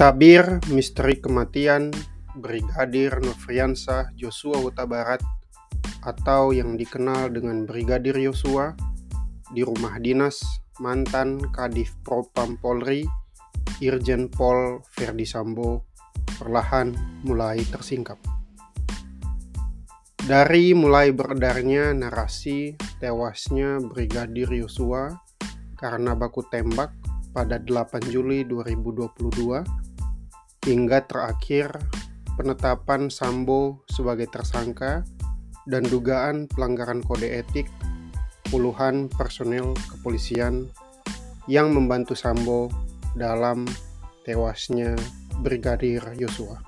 Tabir Misteri Kematian Brigadir Nofriansah Joshua Huta Barat atau yang dikenal dengan Brigadir Yosua di rumah dinas mantan Kadif Propam Polri Irjen Pol Verdi Sambo perlahan mulai tersingkap. Dari mulai beredarnya narasi tewasnya Brigadir Yosua karena baku tembak pada 8 Juli 2022 hingga terakhir penetapan Sambo sebagai tersangka dan dugaan pelanggaran kode etik puluhan personel kepolisian yang membantu Sambo dalam tewasnya Brigadir Yosua.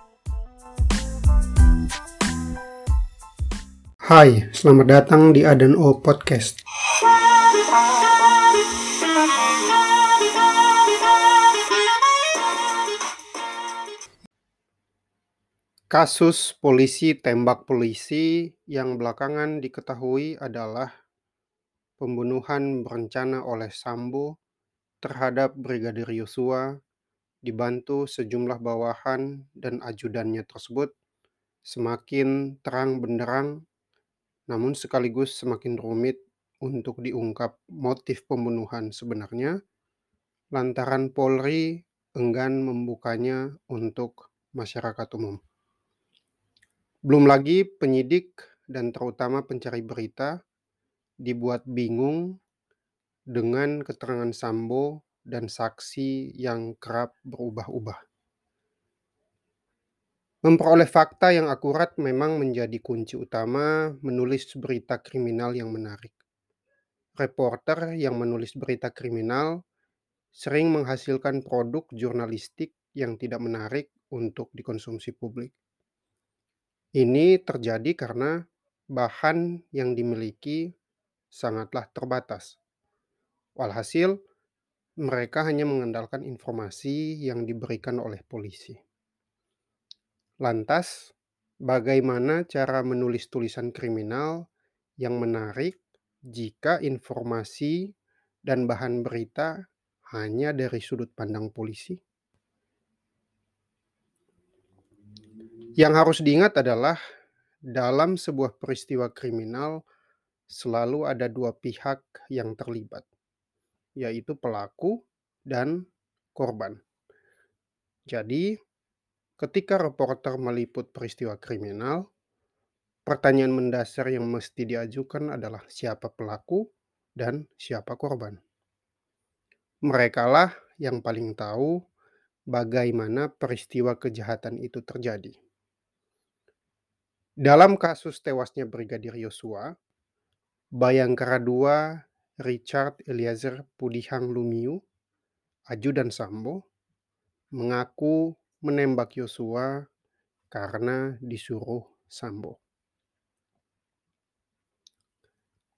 Hai, selamat datang di Aden O Podcast. Kasus polisi tembak polisi yang belakangan diketahui adalah pembunuhan berencana oleh Sambo terhadap Brigadir Yosua dibantu sejumlah bawahan dan ajudannya tersebut semakin terang benderang namun sekaligus semakin rumit untuk diungkap motif pembunuhan sebenarnya lantaran Polri enggan membukanya untuk masyarakat umum. Belum lagi penyidik dan terutama pencari berita dibuat bingung dengan keterangan Sambo dan saksi yang kerap berubah-ubah. Memperoleh fakta yang akurat memang menjadi kunci utama menulis berita kriminal yang menarik. Reporter yang menulis berita kriminal sering menghasilkan produk jurnalistik yang tidak menarik untuk dikonsumsi publik. Ini terjadi karena bahan yang dimiliki sangatlah terbatas. Walhasil, mereka hanya mengandalkan informasi yang diberikan oleh polisi. Lantas, bagaimana cara menulis tulisan kriminal yang menarik jika informasi dan bahan berita hanya dari sudut pandang polisi? Yang harus diingat adalah dalam sebuah peristiwa kriminal selalu ada dua pihak yang terlibat, yaitu pelaku dan korban. Jadi, ketika reporter meliput peristiwa kriminal, pertanyaan mendasar yang mesti diajukan adalah siapa pelaku dan siapa korban. Merekalah yang paling tahu bagaimana peristiwa kejahatan itu terjadi. Dalam kasus tewasnya Brigadir Yosua, Bayangkara II Richard Eliezer Pudihang Lumiu, ajudan Sambo, mengaku menembak Yosua karena disuruh Sambo.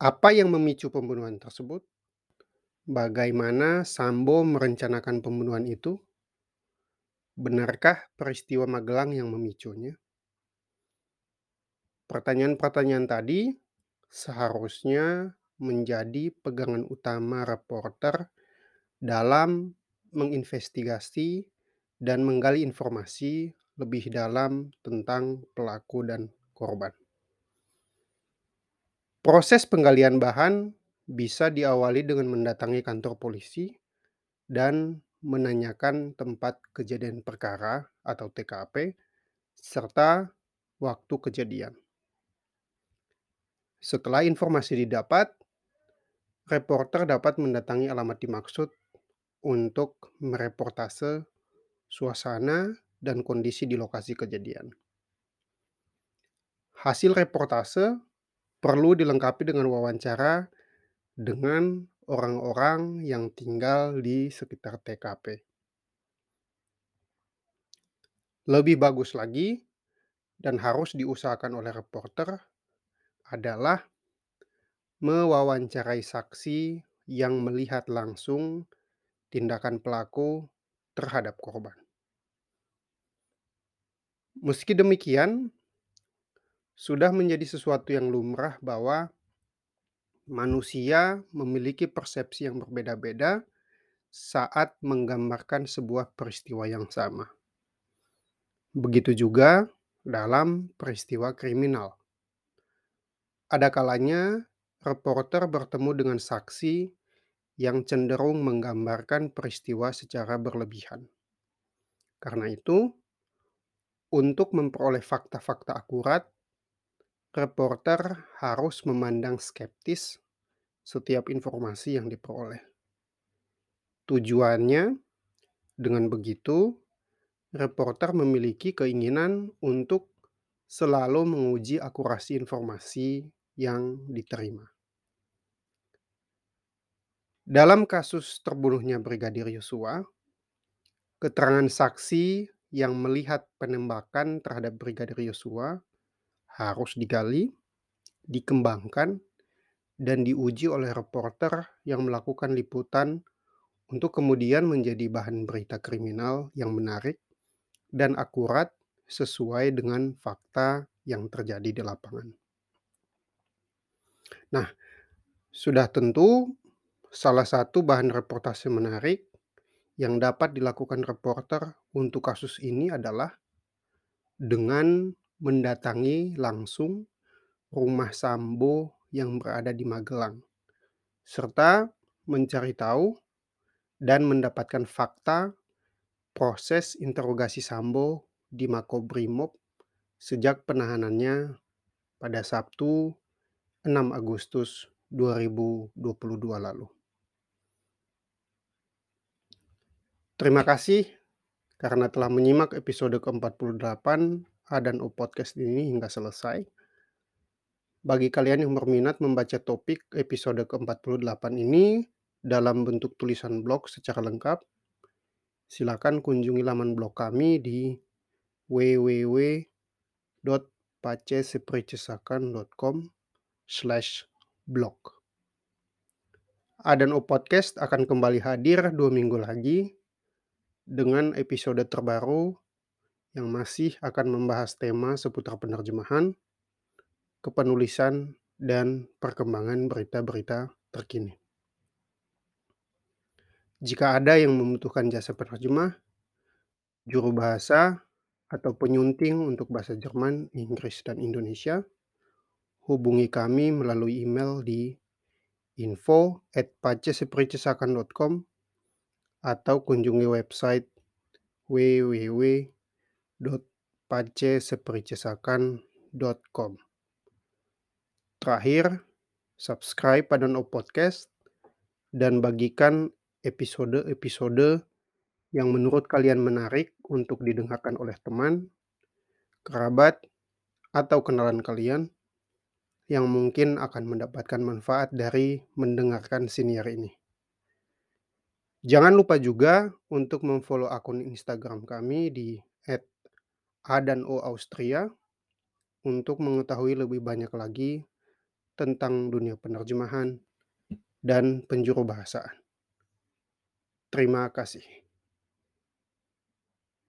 Apa yang memicu pembunuhan tersebut? Bagaimana Sambo merencanakan pembunuhan itu? Benarkah peristiwa Magelang yang memicunya? Pertanyaan-pertanyaan tadi seharusnya menjadi pegangan utama reporter dalam menginvestigasi dan menggali informasi lebih dalam tentang pelaku dan korban. Proses penggalian bahan bisa diawali dengan mendatangi kantor polisi dan menanyakan tempat kejadian perkara atau TKP serta waktu kejadian. Setelah informasi didapat, reporter dapat mendatangi alamat dimaksud untuk mereportase suasana dan kondisi di lokasi kejadian. Hasil reportase perlu dilengkapi dengan wawancara dengan orang-orang yang tinggal di sekitar TKP. Lebih bagus lagi, dan harus diusahakan oleh reporter, adalah mewawancarai saksi yang melihat langsung tindakan pelaku terhadap korban. Meski demikian, sudah menjadi sesuatu yang lumrah bahwa manusia memiliki persepsi yang berbeda-beda saat menggambarkan sebuah peristiwa yang sama. Begitu juga dalam peristiwa kriminal. Ada kalanya reporter bertemu dengan saksi yang cenderung menggambarkan peristiwa secara berlebihan. Karena itu, untuk memperoleh fakta-fakta akurat, reporter harus memandang skeptis setiap informasi yang diperoleh. Tujuannya, dengan begitu, reporter memiliki keinginan untuk selalu menguji akurasi informasi yang diterima. Dalam kasus terbunuhnya Brigadir Yosua, keterangan saksi yang melihat penembakan terhadap Brigadir Yosua harus digali, dikembangkan, dan diuji oleh reporter yang melakukan liputan untuk kemudian menjadi bahan berita kriminal yang menarik dan akurat sesuai dengan fakta yang terjadi di lapangan. Nah, sudah tentu salah satu bahan reportase menarik yang dapat dilakukan reporter untuk kasus ini adalah dengan mendatangi langsung rumah Sambo yang berada di Magelang, serta mencari tahu dan mendapatkan fakta proses interogasi Sambo di Makobrimob sejak penahanannya pada Sabtu 6 Agustus 2022 lalu. Terima kasih karena telah menyimak episode ke-48 A dan O Podcast ini hingga selesai. Bagi kalian yang berminat membaca topik episode ke-48 ini dalam bentuk tulisan blog secara lengkap, silakan kunjungi laman blog kami di www.pacesepricesakan.com slash blog. Adan O Podcast akan kembali hadir dua minggu lagi dengan episode terbaru yang masih akan membahas tema seputar penerjemahan, kepenulisan, dan perkembangan berita-berita terkini. Jika ada yang membutuhkan jasa penerjemah, juru bahasa, atau penyunting untuk bahasa Jerman, Inggris, dan Indonesia, hubungi kami melalui email di info at atau kunjungi website www.pacesepricesakan.com. Terakhir, subscribe pada Podcast dan bagikan episode-episode yang menurut kalian menarik untuk didengarkan oleh teman, kerabat, atau kenalan kalian yang mungkin akan mendapatkan manfaat dari mendengarkan siniar ini. Jangan lupa juga untuk memfollow akun Instagram kami di @adanoaustria untuk mengetahui lebih banyak lagi tentang dunia penerjemahan dan penjuru bahasaan. Terima kasih.